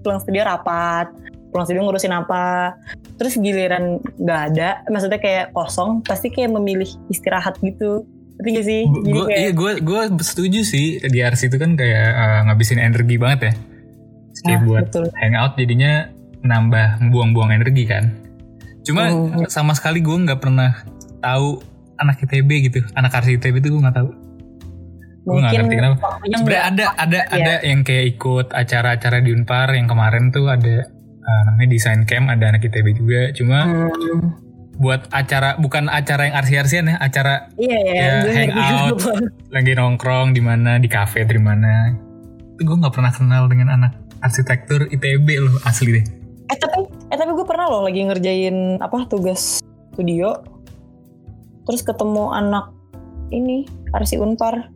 Speaker 2: Pulang studio rapat pulang studio ngurusin apa. Terus giliran nggak ada maksudnya kayak kosong pasti kayak memilih istirahat gitu. Ngerti gak sih? Jadi
Speaker 1: gue
Speaker 2: kayak
Speaker 1: iya gue gue setuju sih di RC itu kan kayak eh, ngabisin energi banget ya. Kayak
Speaker 2: Ah,
Speaker 1: buat
Speaker 2: betul.
Speaker 1: hangout jadinya nambah buang-buang energi kan. Cuma
Speaker 2: Hmm.
Speaker 1: sama sekali gue nggak pernah tahu anak ITB gitu anak RC ITB itu gue nggak tahu. Gue nggak ngerti kenapa.
Speaker 2: waktunya
Speaker 1: sebenarnya ada ada
Speaker 2: Iya.
Speaker 1: ada yang kayak ikut acara-acara di Unpar yang kemarin tuh ada eh, namanya desain camp ada anak ITB juga. Cuma
Speaker 2: Hmm,
Speaker 1: buat acara bukan acara yang arsi-arsian ya acara
Speaker 2: iya ya,
Speaker 1: Ya, hangout. lagi nongkrong di mana di kafe di mana. Itu gue nggak pernah kenal dengan anak arsitektur ITB loh asli deh.
Speaker 2: Eh tapi eh tapi gue pernah loh lagi ngerjain apa tugas studio. Terus ketemu anak ini Arsi Unpar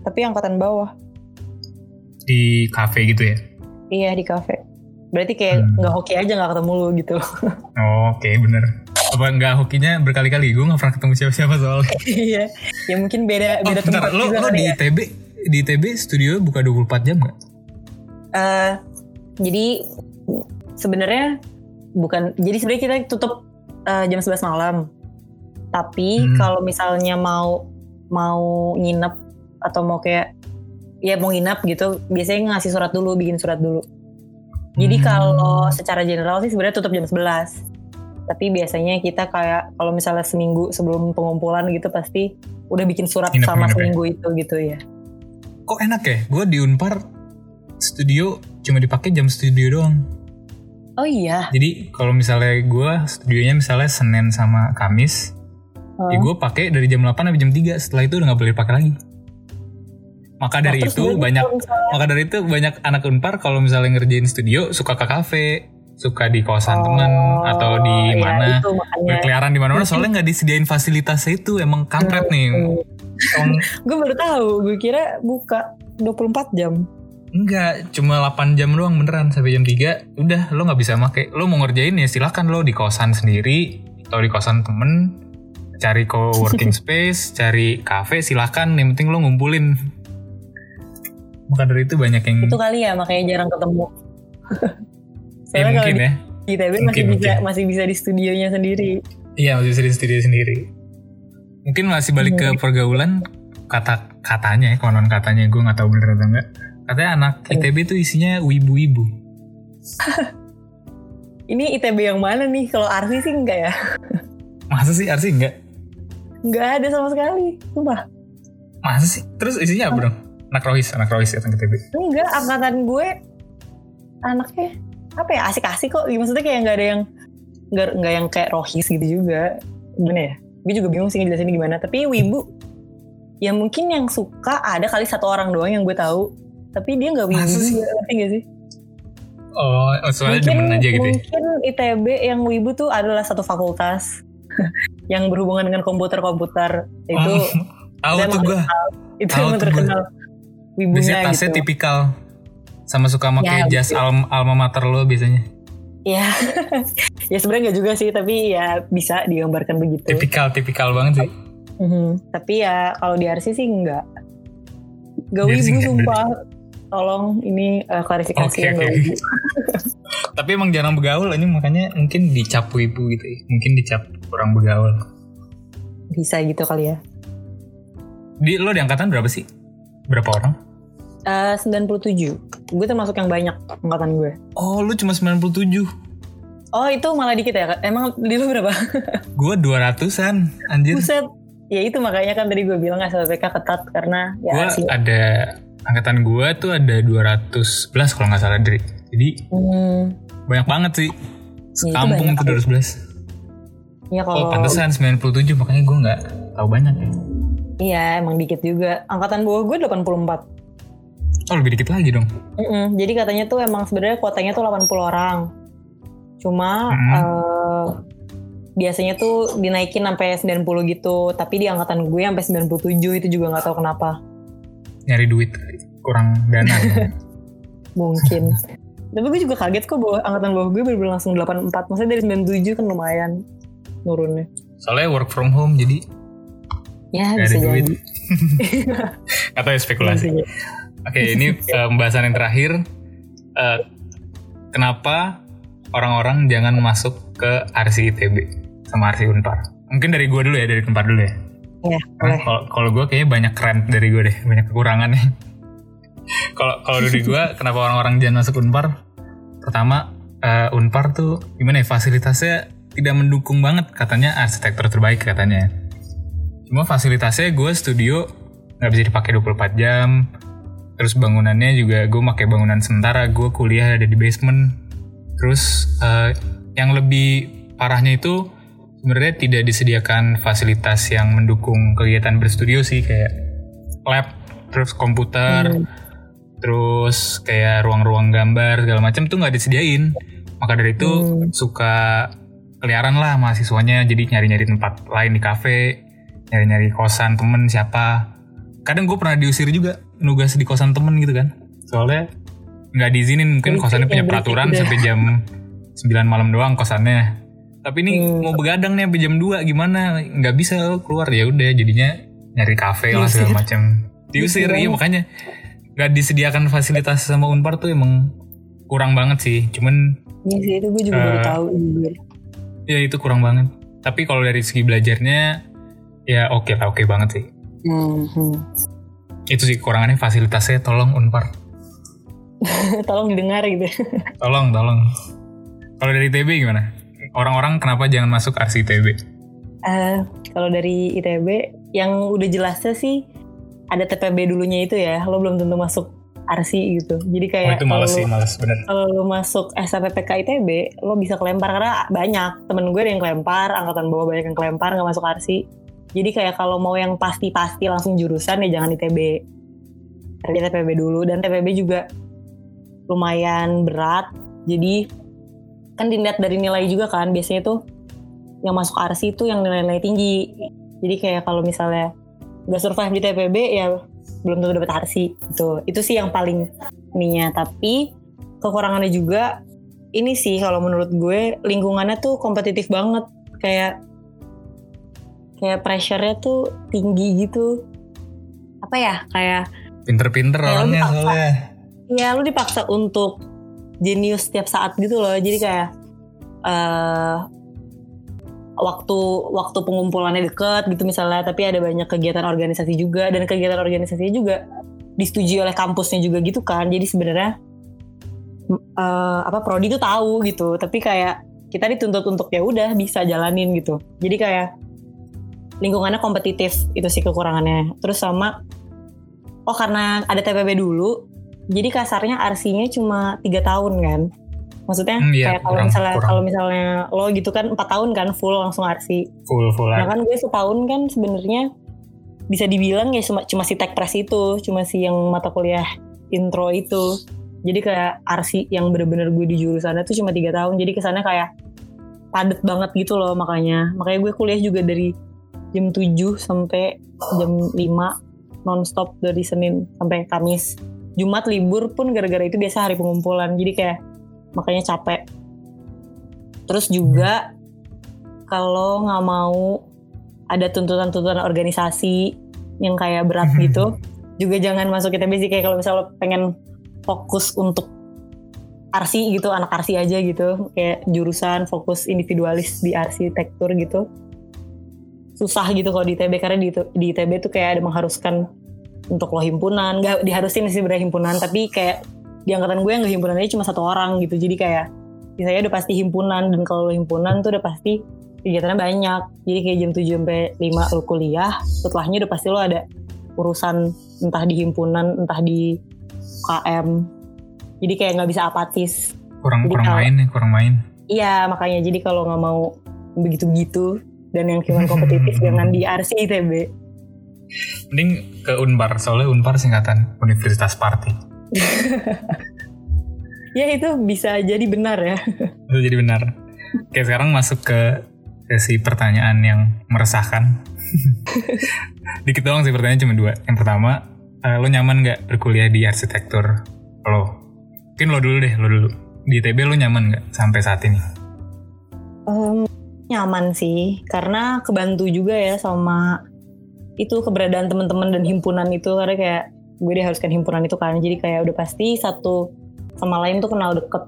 Speaker 2: tapi angkatan bawah.
Speaker 1: Di kafe gitu ya?
Speaker 2: Iya di kafe berarti kayak
Speaker 1: Hmm.
Speaker 2: nggak hoki aja nggak ketemu lu gitu. (laughs)
Speaker 1: Oh, oke bener. Apa nggak hokinya berkali-kali? Gue nggak pernah ketemu siapa-siapa soalnya. (laughs)
Speaker 2: Iya ya mungkin beda
Speaker 1: oh,
Speaker 2: beda
Speaker 1: bentar,
Speaker 2: tempat
Speaker 1: lo,
Speaker 2: juga
Speaker 1: lo di
Speaker 2: ya.
Speaker 1: ITB di ITB studio buka 24 jam nggak?
Speaker 2: Eh, jadi sebenarnya bukan jadi sebenarnya kita tutup eh, jam 11 malam. Tapi
Speaker 1: Hmm.
Speaker 2: kalau misalnya mau mau nginep atau mau kayak ya mau nginep gitu biasanya ngasih surat dulu bikin surat dulu jadi
Speaker 1: Hmm.
Speaker 2: kalau secara general sih sebenarnya tutup jam 11 tapi biasanya kita kayak kalau misalnya seminggu sebelum pengumpulan gitu pasti udah bikin surat
Speaker 1: Nginep,
Speaker 2: sama
Speaker 1: nginep ya?
Speaker 2: seminggu itu gitu ya.
Speaker 1: Kok enak ya? Gue di Unpar studio cuma dipakai jam studio doang.
Speaker 2: Oh iya?
Speaker 1: Jadi kalau misalnya gue studionya misalnya Senin sama Kamis, ya gue pakai dari jam 8 sampai jam 3 setelah itu udah nggak boleh pakai lagi maka
Speaker 2: Nah,
Speaker 1: dari
Speaker 2: terus
Speaker 1: itu banyak
Speaker 2: misalnya-
Speaker 1: maka dari itu banyak anak unpar kalau misalnya ngerjain studio suka ke kafe suka di kosan temen atau di
Speaker 2: Oh, ya,
Speaker 1: mana berkeliaran di mana-mana. Soalnya nggak disediain fasilitasnya itu emang kampret nih. Emang (laughs)
Speaker 2: Gue baru tahu, gue kira buka 24 jam.
Speaker 1: enggak cuma 8 jam doang beneran sampai jam 3 udah lo nggak bisa make. Lo mau ngerjain ya silakan lo di kosan sendiri atau di kosan temen. Cari co-working (laughs) space cari kafe silakan. Yang penting lo ngumpulin maka dari itu banyak yang
Speaker 2: Itu kali ya makanya jarang ketemu. (laughs)
Speaker 1: ya
Speaker 2: Soalnya kalau
Speaker 1: mungkin
Speaker 2: di
Speaker 1: ya
Speaker 2: ITB masih bisa
Speaker 1: mungkin.
Speaker 2: masih bisa di studionya sendiri.
Speaker 1: Iya masih bisa di studio sendiri. Mungkin masih balik ke pergaulan kata katanya ya konon katanya gue nggak tahu bener atau enggak. Katanya anak ITB tuh isinya wibu-wibu. (laughs)
Speaker 2: Ini ITB yang mana nih? Kalau Arsi sih enggak ya? (laughs)
Speaker 1: Masa sih Arsi enggak?
Speaker 2: Enggak ada sama sekali. Sumpah.
Speaker 1: Masa sih? Terus isinya apa dong? Anak rohis, anak rohis ya ITB.
Speaker 2: Enggak, angkatan gue anaknya apa ya asik-asik kok. Maksudnya kayak nggak ada yang nggak nggak yang kayak rohis gitu juga. Gimana ya? Gue juga bingung sih ngejelasinnya gimana. Tapi wibu ya mungkin yang suka ada kali satu orang doang yang gue tahu. Tapi dia nggak wibu
Speaker 1: sih?
Speaker 2: juga, ngerti gak sih?
Speaker 1: Oh, oh, soalnya demen aja gitu ya.
Speaker 2: mungkin ITB yang wibu tuh adalah satu fakultas (laughs) yang berhubungan dengan komputer-komputer itu
Speaker 1: Oh, (laughs) tahu tuh gue.
Speaker 2: itu yang terkenal wibunya
Speaker 1: Biasanya tasnya
Speaker 2: gitu.
Speaker 1: tipikal. Sama suka pakai
Speaker 2: Ya,
Speaker 1: jas
Speaker 2: gitu.
Speaker 1: alma, alma mater lo biasanya.
Speaker 2: Ya, (laughs) ya sebenarnya nggak juga sih, tapi ya bisa digambarkan begitu.
Speaker 1: Tipikal, tipikal banget sih.
Speaker 2: Mhm. Tapi ya kalau di RC sih enggak. Gak wibu sumpah. Tolong ini eh, klarifikasi yang gak wibu. (laughs)
Speaker 1: Tapi emang jarang bergaul ini makanya mungkin dicap wibu gitu ya. Mungkin dicap kurang bergaul.
Speaker 2: Bisa gitu kali ya.
Speaker 1: Di lo di angkatan berapa sih? Berapa orang?
Speaker 2: Eh 97. Gue termasuk yang banyak angkatan gue.
Speaker 1: Oh, lu cuma 97.
Speaker 2: Oh itu malah dikit ya? Emang di lu berapa? (laughs)
Speaker 1: Gua 200-an, anjir.
Speaker 2: Buset. Ya itu makanya kan tadi gue bilang SLPK ketat karena ya
Speaker 1: Gua
Speaker 2: sih.
Speaker 1: ada angkatan gua tuh ada 211 kalau nggak salah dari. Jadi
Speaker 2: Hmm,
Speaker 1: banyak banget sih.
Speaker 2: ya itu
Speaker 1: tuh 211.
Speaker 2: Ya
Speaker 1: Oh,
Speaker 2: kalau
Speaker 1: pantesan 97 makanya gua nggak tahu banyak ya.
Speaker 2: Iya emang dikit juga. Angkatan bawah gue 84.
Speaker 1: Oh, lebih dikit lagi dong.
Speaker 2: Mm-mm. Jadi katanya tuh emang sebenarnya kuotanya tuh 80 orang. Cuma
Speaker 1: Mm.
Speaker 2: eh, biasanya tuh dinaikin sampai 90 gitu. Tapi di angkatan gue sampai 97 itu juga nggak tahu kenapa.
Speaker 1: Nyari duit kurang dana. (laughs)
Speaker 2: Mungkin. Tapi gue juga kaget kok bahwa angkatan bawah gue bener langsung 84. Maksudnya dari 97 kan lumayan nurunnya.
Speaker 1: Soalnya work from home jadi
Speaker 2: Ya
Speaker 1: nggak
Speaker 2: bisa
Speaker 1: ada duit.
Speaker 2: jadi. (laughs)
Speaker 1: Atau ya spekulasi.
Speaker 2: Bisa jadi.
Speaker 1: Oke, ini (laughs) eh, pembahasan yang terakhir. Eh, kenapa orang-orang jangan masuk ke RC ITB sama RC Unpar? Mungkin dari gue dulu ya, dari Unpar dulu ya.
Speaker 2: Ya, boleh.
Speaker 1: kalau gue kayaknya banyak keren dari gue deh, banyak kekurangannya. (laughs) Kalau kalau dari gue, (laughs) kenapa orang-orang jangan masuk Unpar? Pertama, eh, Unpar tuh gimana ya fasilitasnya tidak mendukung banget katanya arsitektur terbaik katanya. Cuma fasilitasnya gue studio nggak bisa dipakai 24 jam. Terus bangunannya juga gue pakai bangunan sementara. Gue kuliah ada di basement. Terus eh, yang lebih parahnya itu sebenarnya tidak disediakan fasilitas yang mendukung kegiatan berstudio sih kayak lab, terus komputer,
Speaker 2: Hmm.
Speaker 1: terus kayak ruang-ruang gambar segala macam tuh nggak disediain. Maka dari itu
Speaker 2: Hmm.
Speaker 1: suka keliaran lah mahasiswanya jadi nyari-nyari tempat lain di kafe, nyari-nyari kosan temen siapa. Kadang gue pernah diusir juga nugas di kosan temen gitu kan. Soalnya nggak diizinin mungkin
Speaker 2: Berisik
Speaker 1: kosannya
Speaker 2: ya,
Speaker 1: punya
Speaker 2: berisik
Speaker 1: peraturan sampai jam 9 malam doang kosannya. Tapi ini
Speaker 2: Hmm.
Speaker 1: mau begadang nih sampai jam 2 gimana? Nggak bisa lo keluar ya udah jadinya nyari kafe lah
Speaker 2: Diusir.
Speaker 1: segala macam. Diusir
Speaker 2: Diusir
Speaker 1: iya
Speaker 2: banget.
Speaker 1: makanya nggak disediakan fasilitas sama Unpar tuh emang kurang banget sih. Cuman
Speaker 2: Iya sih itu gue juga baru
Speaker 1: Eh,
Speaker 2: tahu jujur.
Speaker 1: ya itu kurang banget. Tapi kalau dari segi belajarnya ya oke lah oke banget sih.
Speaker 2: Hmm, hmm.
Speaker 1: Itu sih kekurangannya fasilitasnya tolong Unpar. (laughs)
Speaker 2: Tolong didengar gitu.
Speaker 1: Tolong tolong. Kalau dari ITB gimana? Orang-orang kenapa jangan masuk RC ITB?
Speaker 2: Eh, kalau dari ITB yang udah jelasnya sih ada TPB dulunya itu ya. Lo belum tentu masuk RC gitu. Jadi
Speaker 1: Oh
Speaker 2: kayak
Speaker 1: itu
Speaker 2: kalau
Speaker 1: males sih males bener.
Speaker 2: kalau lo masuk SPPK ITB, lo bisa kelempar karena banyak temen gue ada yang kelempar, angkatan bawah banyak yang kelempar nggak masuk RC. Jadi kayak kalau mau yang pasti-pasti langsung jurusan ya jangan ITB. Cari TPB dulu dan TPB juga lumayan berat. Jadi kan dilihat dari nilai juga kan biasanya tuh yang masuk RC itu yang nilai-nilai tinggi. Jadi kayak kalau misalnya nggak survive di TPB ya belum tentu dapat RC gitu. Itu sih yang paling ininya. Tapi kekurangannya juga ini sih kalau menurut gue lingkungannya tuh kompetitif banget. Kayak kayak pressure-nya tuh tinggi gitu. Apa ya? Kayak
Speaker 1: Pinter-pinter
Speaker 2: Ya, lu
Speaker 1: orangnya soalnya.
Speaker 2: ya lu dipaksa untuk jenius setiap saat gitu loh. Jadi kayak eh waktu waktu pengumpulannya deket gitu misalnya, tapi ada banyak kegiatan organisasi juga dan kegiatan organisasinya juga disetujui oleh kampusnya juga gitu kan. Jadi sebenarnya eh, apa prodi itu tahu gitu, tapi kayak kita dituntut untuk ya udah bisa jalanin gitu. Jadi kayak lingkungannya kompetitif itu sih kekurangannya. Terus sama oh karena ada TPB dulu, jadi kasarnya RC-nya cuma tiga tahun kan. Maksudnya
Speaker 1: Hmm, iya,
Speaker 2: kayak kalau misalnya kalau misalnya lo gitu kan empat tahun kan full langsung RC.
Speaker 1: Full full
Speaker 2: Nah kan gue setahun kan sebenarnya bisa dibilang ya cuma cuma si tech press itu, cuma si yang mata kuliah intro itu. Jadi kayak RC yang bener-bener gue di jurusannya tuh cuma tiga tahun. Jadi kesannya kayak padet banget gitu loh makanya. Makanya gue kuliah juga dari jam 7 sampai jam 5 nonstop dari Senin sampai Kamis. Jumat libur pun gara-gara itu biasa hari pengumpulan. Jadi kayak makanya capek. Terus juga kalau nggak mau ada tuntutan-tuntutan organisasi yang kayak berat gitu, juga jangan masuk ITB sih kayak kalau misalnya lo pengen fokus untuk RC gitu, anak RC aja gitu, kayak jurusan fokus individualis di arsitektur gitu. Susah gitu kalau di ITB karena di, di ITB tuh kayak ada mengharuskan untuk lo himpunan, nggak diharusin sih sebenarnya himpunan, tapi kayak di angkatan gue yang nggak himpunan aja cuma satu orang gitu, jadi kayak misalnya udah pasti himpunan dan kalau lo himpunan tuh udah pasti kegiatannya banyak. Jadi kayak jam 7 sampai 5 lo kuliah, setelahnya udah pasti lo ada urusan entah di himpunan, entah di KM. Jadi kayak nggak bisa apatis.
Speaker 1: kurang
Speaker 2: Jadi
Speaker 1: kurang
Speaker 2: kalau-
Speaker 1: main nih kurang main.
Speaker 2: Iya makanya jadi kalau nggak mau begitu-begitu dan yang cuma kompetitif (laughs) jangan di RC ITB.
Speaker 1: Mending ke Unpar soalnya Unpar singkatan Universitas Party. (laughs)
Speaker 2: Ya itu bisa jadi benar ya. (laughs)
Speaker 1: Itu jadi benar. Oke sekarang masuk ke sesi pertanyaan yang meresahkan. Dikit doang sih pertanyaan cuma dua. Yang pertama, eh, lo nyaman nggak berkuliah di arsitektur? Lo, mungkin lo dulu deh, lo dulu. Di ITB lo nyaman nggak sampai saat ini?
Speaker 2: Em, nyaman sih. Karena kebantu juga ya sama itu keberadaan teman-teman dan himpunan itu. Karena kayak gue diharuskan himpunan itu kan. Jadi kayak udah pasti satu sama lain tuh kenal deket.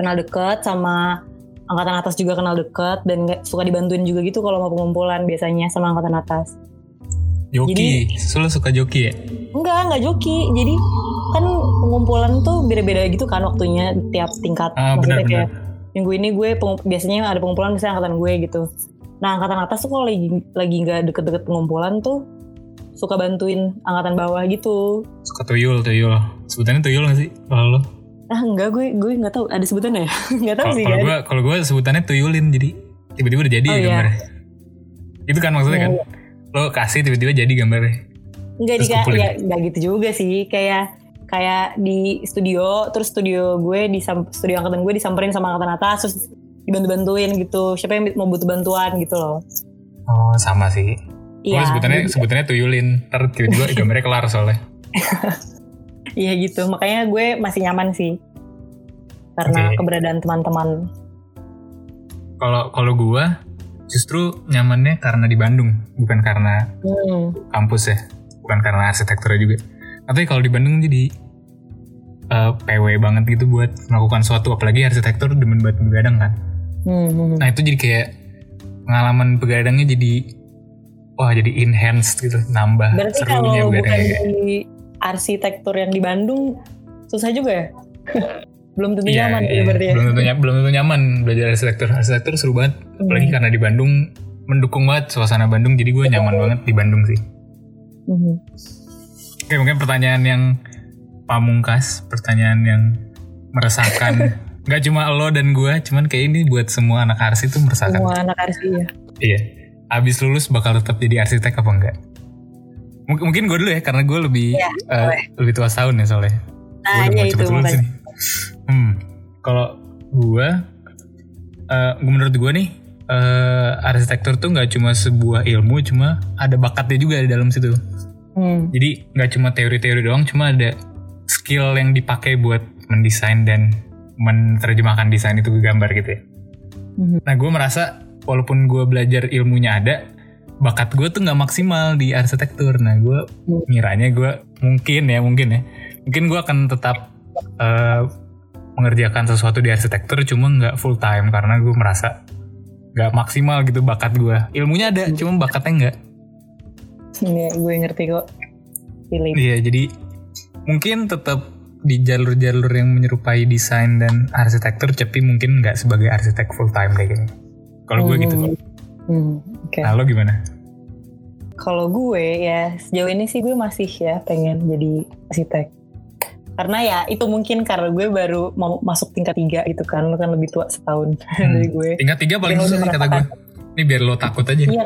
Speaker 2: Kenal deket sama angkatan atas juga kenal deket dan suka dibantuin juga gitu kalau mau pengumpulan biasanya sama angkatan atas.
Speaker 1: Joki, lo suka joki ya?
Speaker 2: enggak enggak joki. Jadi kan pengumpulan tuh beda-beda gitu kan waktunya tiap tingkat.
Speaker 1: Ah benar-benar.
Speaker 2: kayak minggu ini gue biasanya ada pengumpulan misalnya angkatan gue gitu nah angkatan atas tuh kalau lagi lagi nggak deket-deket pengumpulan tuh suka bantuin angkatan bawah gitu
Speaker 1: Suka tuyul, tuyul. Sebutannya tuyul gak sih kalau lo?
Speaker 2: ah enggak gue gue nggak tahu ada sebutannya ya (laughs) nggak tahu
Speaker 1: Kalau
Speaker 2: sih
Speaker 1: kalau gue kalau gue sebutannya tuyulin jadi tiba-tiba udah jadi
Speaker 2: Oh,
Speaker 1: ya
Speaker 2: iya.
Speaker 1: gambarnya. Itu kan maksudnya kan.
Speaker 2: Iya.
Speaker 1: Lo kasih tiba-tiba jadi gambarnya.
Speaker 2: Enggak
Speaker 1: Terus
Speaker 2: di
Speaker 1: kumpulin.
Speaker 2: ya enggak gitu juga sih kayak kayak di studio terus studio gue di studio angkatan gue disamperin sama angkatan atas terus dibantu-bantuin gitu siapa yang mau butuh bantuan gitu loh
Speaker 1: Oh sama sih.
Speaker 2: iya
Speaker 1: Gue sebutannya
Speaker 2: jadi-
Speaker 1: sebutannya tuyulin. Ntar tiba-tiba (laughs) gambarnya kelar soalnya. (laughs)
Speaker 2: iya gitu makanya gue masih nyaman sih karena
Speaker 1: Oke.
Speaker 2: keberadaan teman-teman
Speaker 1: Kalau kalau gue justru nyamannya karena di Bandung, bukan karena
Speaker 2: hmm.
Speaker 1: kampus ya, bukan karena arsitekturnya juga. Tapi kalau di Bandung jadi eh, PW banget gitu buat melakukan suatu, apalagi arsitektur demen buat begadang kan.
Speaker 2: Hmm, hmm.
Speaker 1: Nah itu jadi kayak pengalaman begadangnya jadi wah jadi enhanced gitu, nambah
Speaker 2: berarti kalau bukan
Speaker 1: begadangnya.
Speaker 2: di arsitektur yang di Bandung susah juga ya (laughs) belum tentu
Speaker 1: Iya,
Speaker 2: nyaman
Speaker 1: iya.
Speaker 2: ya berarti ya
Speaker 1: belum tentu belum tentu nyaman belajar arsitektur. Arsitektur seru banget, apalagi
Speaker 2: Hmm.
Speaker 1: karena di Bandung mendukung banget suasana Bandung, jadi gue nyaman banget di Bandung sih.
Speaker 2: Mhm.
Speaker 1: Oke mungkin pertanyaan yang pamungkas, pertanyaan yang meresahkan. (laughs) Gak cuma lo dan gue, cuman kayak ini buat semua anak arsi itu meresahkan.
Speaker 2: semua anak arsi ya
Speaker 1: Iya. abis lulus bakal tetap jadi arsitek apa enggak? Mungkin, mungkin gue dulu ya karena gue lebih
Speaker 2: Iya,
Speaker 1: eh, lebih tua tahun ya soalnya.
Speaker 2: Nah,
Speaker 1: Gue udah
Speaker 2: iya
Speaker 1: mau
Speaker 2: itu
Speaker 1: cepet lulus nih. Hmm, kalau gue, eh, menurut gue nih eh, arsitektur tuh nggak cuma sebuah ilmu, cuma ada bakatnya juga di dalam situ.
Speaker 2: Hmm.
Speaker 1: Jadi nggak cuma teori-teori doang, cuma ada skill yang dipakai buat mendesain dan menerjemahkan desain itu ke gambar gitu ya.
Speaker 2: Mhm.
Speaker 1: Nah gue merasa walaupun gue belajar ilmunya ada, bakat gue tuh nggak maksimal di arsitektur. Nah gue ngiranya gue mungkin ya mungkin ya, mungkin gue akan tetap eh, mengerjakan sesuatu di arsitektur, cuma nggak full time karena gue merasa nggak maksimal gitu bakat gue. Ilmunya ada, cuma bakatnya nggak.
Speaker 2: Iya, gue ngerti kok.
Speaker 1: Iya, jadi mungkin tetap di jalur-jalur yang menyerupai desain dan arsitektur, tapi mungkin nggak sebagai arsitek full time deh kayaknya. Kalau gue gitu.
Speaker 2: Hmm, Oke.
Speaker 1: Nah, lo gimana?
Speaker 2: Kalau gue ya sejauh ini sih gue masih ya pengen jadi arsitek. Karena ya itu mungkin karena gue baru mau masuk tingkat tiga gitu kan, lo kan lebih tua setahun (laughs)
Speaker 1: Hmm.
Speaker 2: dari gue.
Speaker 1: Tingkat tiga paling susah sih kata gue. Ini biar lo takut aja.
Speaker 2: Iya.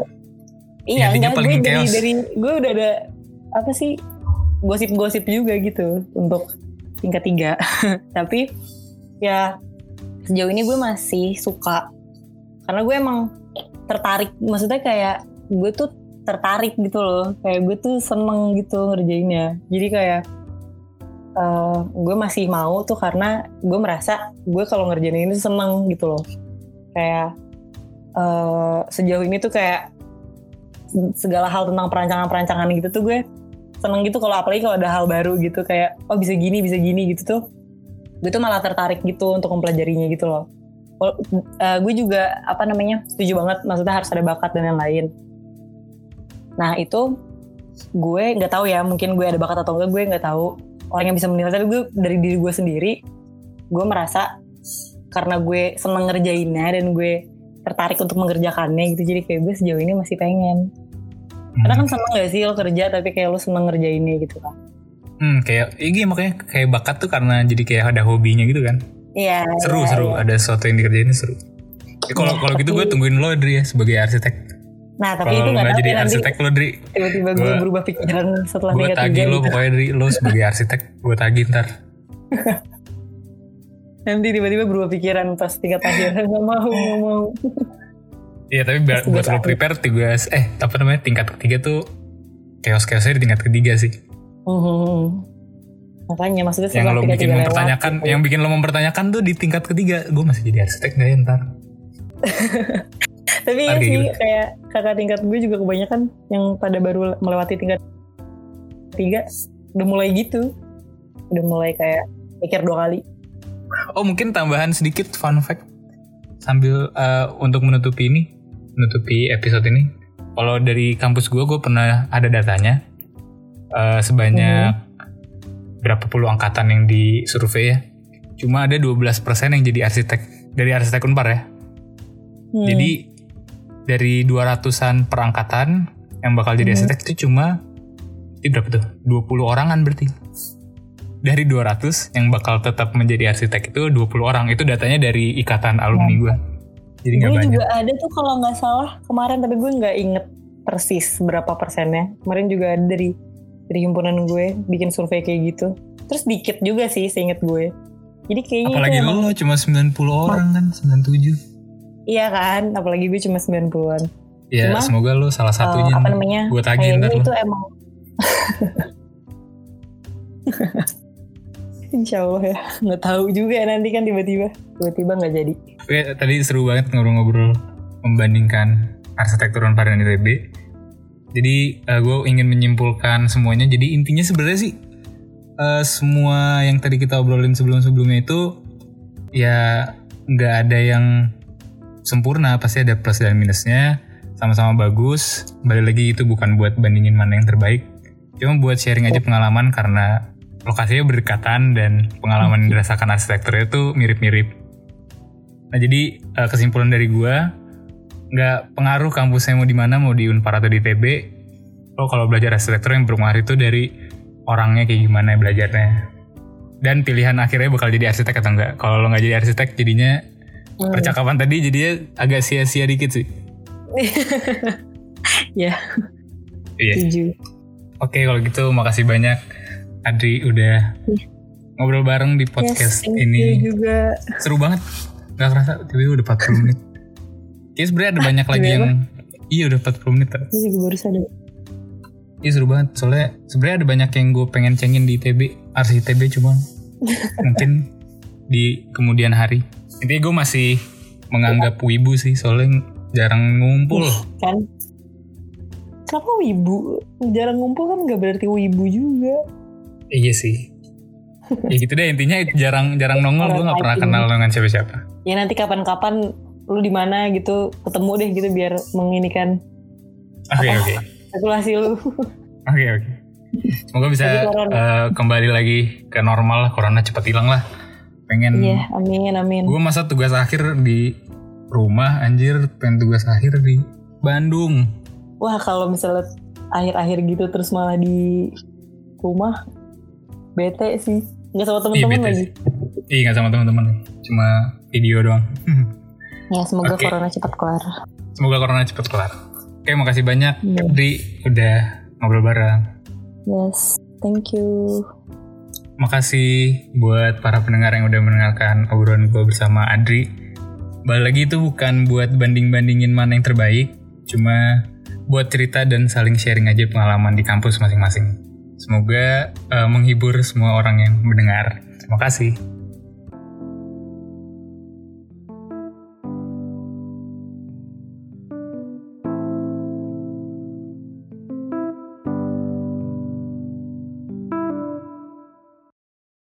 Speaker 2: Iya, enggak gue dari, dari gue udah ada apa sih gosip-gosip juga gitu untuk tingkat tiga. (laughs) Tapi ya sejauh ini gue masih suka karena gue emang tertarik. Maksudnya kayak gue tuh tertarik gitu loh. Kayak gue tuh seneng gitu ngerjainnya. Jadi kayak eh, gue masih mau tuh karena gue merasa gue kalau ngerjain ini seneng gitu loh. Kayak eh, sejauh ini tuh kayak segala hal tentang perancangan-perancangan gitu tuh gue seneng gitu kalau apalagi kalau ada hal baru gitu kayak oh bisa gini bisa gini gitu tuh. Gue tuh malah tertarik gitu untuk mempelajarinya gitu loh. Eh, gue juga apa namanya setuju banget maksudnya harus ada bakat dan lain-lain nah itu gue nggak tahu ya mungkin gue ada bakat atau enggak gue nggak tahu orang yang bisa menilai. Tapi gue dari diri gue sendiri gue merasa karena gue seneng ngerjainnya dan gue tertarik untuk mengerjakannya gitu jadi kayak gue sejauh ini masih pengen karena kan seneng gak sih lo kerja tapi kayak lo seneng ngerjainnya gitu kan
Speaker 1: Hmm, kayak iya makanya kayak bakat tuh karena jadi kayak ada hobinya gitu kan.
Speaker 2: iya
Speaker 1: Seru
Speaker 2: iya,
Speaker 1: seru,
Speaker 2: iya.
Speaker 1: ada sesuatu yang dikerjain seru. Ya, kalau
Speaker 2: Iya,
Speaker 1: kalau gitu gue tungguin lo Dri ya sebagai arsitek.
Speaker 2: nah tapi itu nggak
Speaker 1: nggak
Speaker 2: tahu
Speaker 1: jadi
Speaker 2: ya nanti
Speaker 1: arsitek lo Dri,
Speaker 2: tiba-tiba gue berubah pikiran setelah
Speaker 1: gue tagih lo
Speaker 2: gitu.
Speaker 1: pokoknya Dri lo sebagai arsitek gue tagih ntar. (laughs)
Speaker 2: nanti tiba-tiba berubah pikiran pas tingkat akhir (laughs) nggak mau nggak mau
Speaker 1: Iya tapi buat lo prepare tugas eh apa namanya tingkat ketiga tuh chaos-chaosnya di tingkat ketiga sih.
Speaker 2: Hmm. makanya maksudnya
Speaker 1: yang lo bikin
Speaker 2: tiga lewat,
Speaker 1: mempertanyakan,
Speaker 2: gitu.
Speaker 1: yang bikin lo mempertanyakan tuh di tingkat ketiga, gue masih jadi arsitek gak ya ntar? (laughs)
Speaker 2: tapi ya
Speaker 1: Kayak
Speaker 2: sih
Speaker 1: gitu.
Speaker 2: kayak kakak tingkat gue juga kebanyakan yang pada baru melewati tingkat tiga udah mulai gitu udah mulai kayak mikir dua kali
Speaker 1: Oh mungkin tambahan sedikit fun fact sambil eh, untuk menutupi ini, menutupi episode ini. Kalau dari kampus gue, gue pernah ada datanya eh, sebanyak berapa puluh angkatan yang disurvei ya. Cuma ada 12% yang jadi arsitek dari arsitek Unpar ya.
Speaker 2: Hmm.
Speaker 1: Jadi dari 200-an perangkatan yang bakal jadi
Speaker 2: Hmm.
Speaker 1: arsitek itu cuma itu berapa tuh? 20 orangan berarti. Dari 200 yang bakal tetap menjadi arsitek itu 20 orang. Itu datanya dari ikatan alumni gue. Jadi
Speaker 2: gue
Speaker 1: banyak.
Speaker 2: juga ada tuh kalau nggak salah kemarin tapi gue nggak inget persis berapa persennya kemarin juga ada dari dari himpunan gue bikin survei kayak gitu terus dikit juga sih seinget gue jadi kayaknya
Speaker 1: Apalagi
Speaker 2: itu
Speaker 1: lo, lo cuma 90 orang kan, 97.
Speaker 2: iya kan apalagi gue cuma 90-an
Speaker 1: Ya
Speaker 2: Cuma,
Speaker 1: semoga lo salah satunya.
Speaker 2: Eh, apa namanya
Speaker 1: Gue tagih
Speaker 2: kayaknya
Speaker 1: ntar lo.
Speaker 2: itu emang (laughs) Insya Allah ya (laughs) nggak tahu juga nanti kan tiba-tiba tiba-tiba nggak jadi
Speaker 1: Oke, tadi seru banget ngobrol-ngobrol membandingkan arsitektur dan ITB. Jadi gue ingin menyimpulkan semuanya. Jadi intinya sebenarnya sih eh, semua yang tadi kita obrolin sebelum-sebelumnya itu ya nggak ada yang sempurna. Pasti ada plus dan minusnya. Sama-sama bagus. Balik lagi itu bukan buat bandingin mana yang terbaik. Cuma buat sharing aja pengalaman karena lokasinya berdekatan dan pengalaman yang dirasakan arsitektur itu mirip-mirip. Nah jadi eh, kesimpulan dari gua nggak pengaruh kampusnya mau di mana mau di Unpar atau di TB. Lo kalau belajar arsitektur yang berpengaruh itu dari orangnya kayak gimana belajarnya. Dan pilihan akhirnya bakal jadi arsitek atau enggak. Kalau lo nggak jadi arsitek jadinya
Speaker 2: Hmm.
Speaker 1: percakapan tadi jadinya agak sia-sia dikit sih. (laughs)
Speaker 2: ya
Speaker 1: Iya. Oke kalau gitu makasih banyak Adri udah ngobrol bareng di podcast
Speaker 2: yes,
Speaker 1: ini.
Speaker 2: juga
Speaker 1: Seru banget. Gak kerasa tiba-tiba udah 40 menit. Kayaknya sebenarnya ada banyak lagi yang Iya udah 40 menit.
Speaker 2: gue juga baru sadar
Speaker 1: Iya seru banget. Soalnya sebenarnya ada banyak yang gue pengen cengin di ITB, RC ITB cuma (laughs) mungkin di kemudian hari. Intinya gue masih menganggap wibu sih soalnya jarang ngumpul.
Speaker 2: kan kenapa wibu jarang ngumpul kan nggak berarti wibu juga
Speaker 1: Iya sih. ya gitu deh intinya jarang jarang nongol gue nggak pernah kenal dengan siapa-siapa.
Speaker 2: ya nanti kapan-kapan lu di mana gitu ketemu deh gitu biar menginikan
Speaker 1: Oke
Speaker 2: Apa?
Speaker 1: oke
Speaker 2: spekulasi lu
Speaker 1: oke oke. Semoga bisa
Speaker 2: Tapi corona.
Speaker 1: eh, kembali lagi ke normal lah, corona cepat hilang lah. Pengen
Speaker 2: iya amin amin
Speaker 1: gue masa tugas akhir di rumah anjir, pengen tugas akhir di Bandung.
Speaker 2: wah kalau misalnya akhir-akhir gitu terus malah di rumah bete sih nggak sama teman-teman lagi.
Speaker 1: Iya nggak sama teman-teman, cuma video doang. (laughs)
Speaker 2: ya semoga
Speaker 1: Oke.
Speaker 2: corona cepat kelar
Speaker 1: Semoga corona cepat kelar. Oke, makasih banyak
Speaker 2: Iya.
Speaker 1: Dri udah ngobrol bareng.
Speaker 2: yes thank you
Speaker 1: Makasih buat para pendengar yang udah mendengarkan obrolan gue bersama Adri. Balik lagi itu bukan buat banding-bandingin mana yang terbaik, cuma buat cerita dan saling sharing aja pengalaman di kampus masing-masing. Semoga eh, menghibur semua orang yang mendengar. Terima kasih.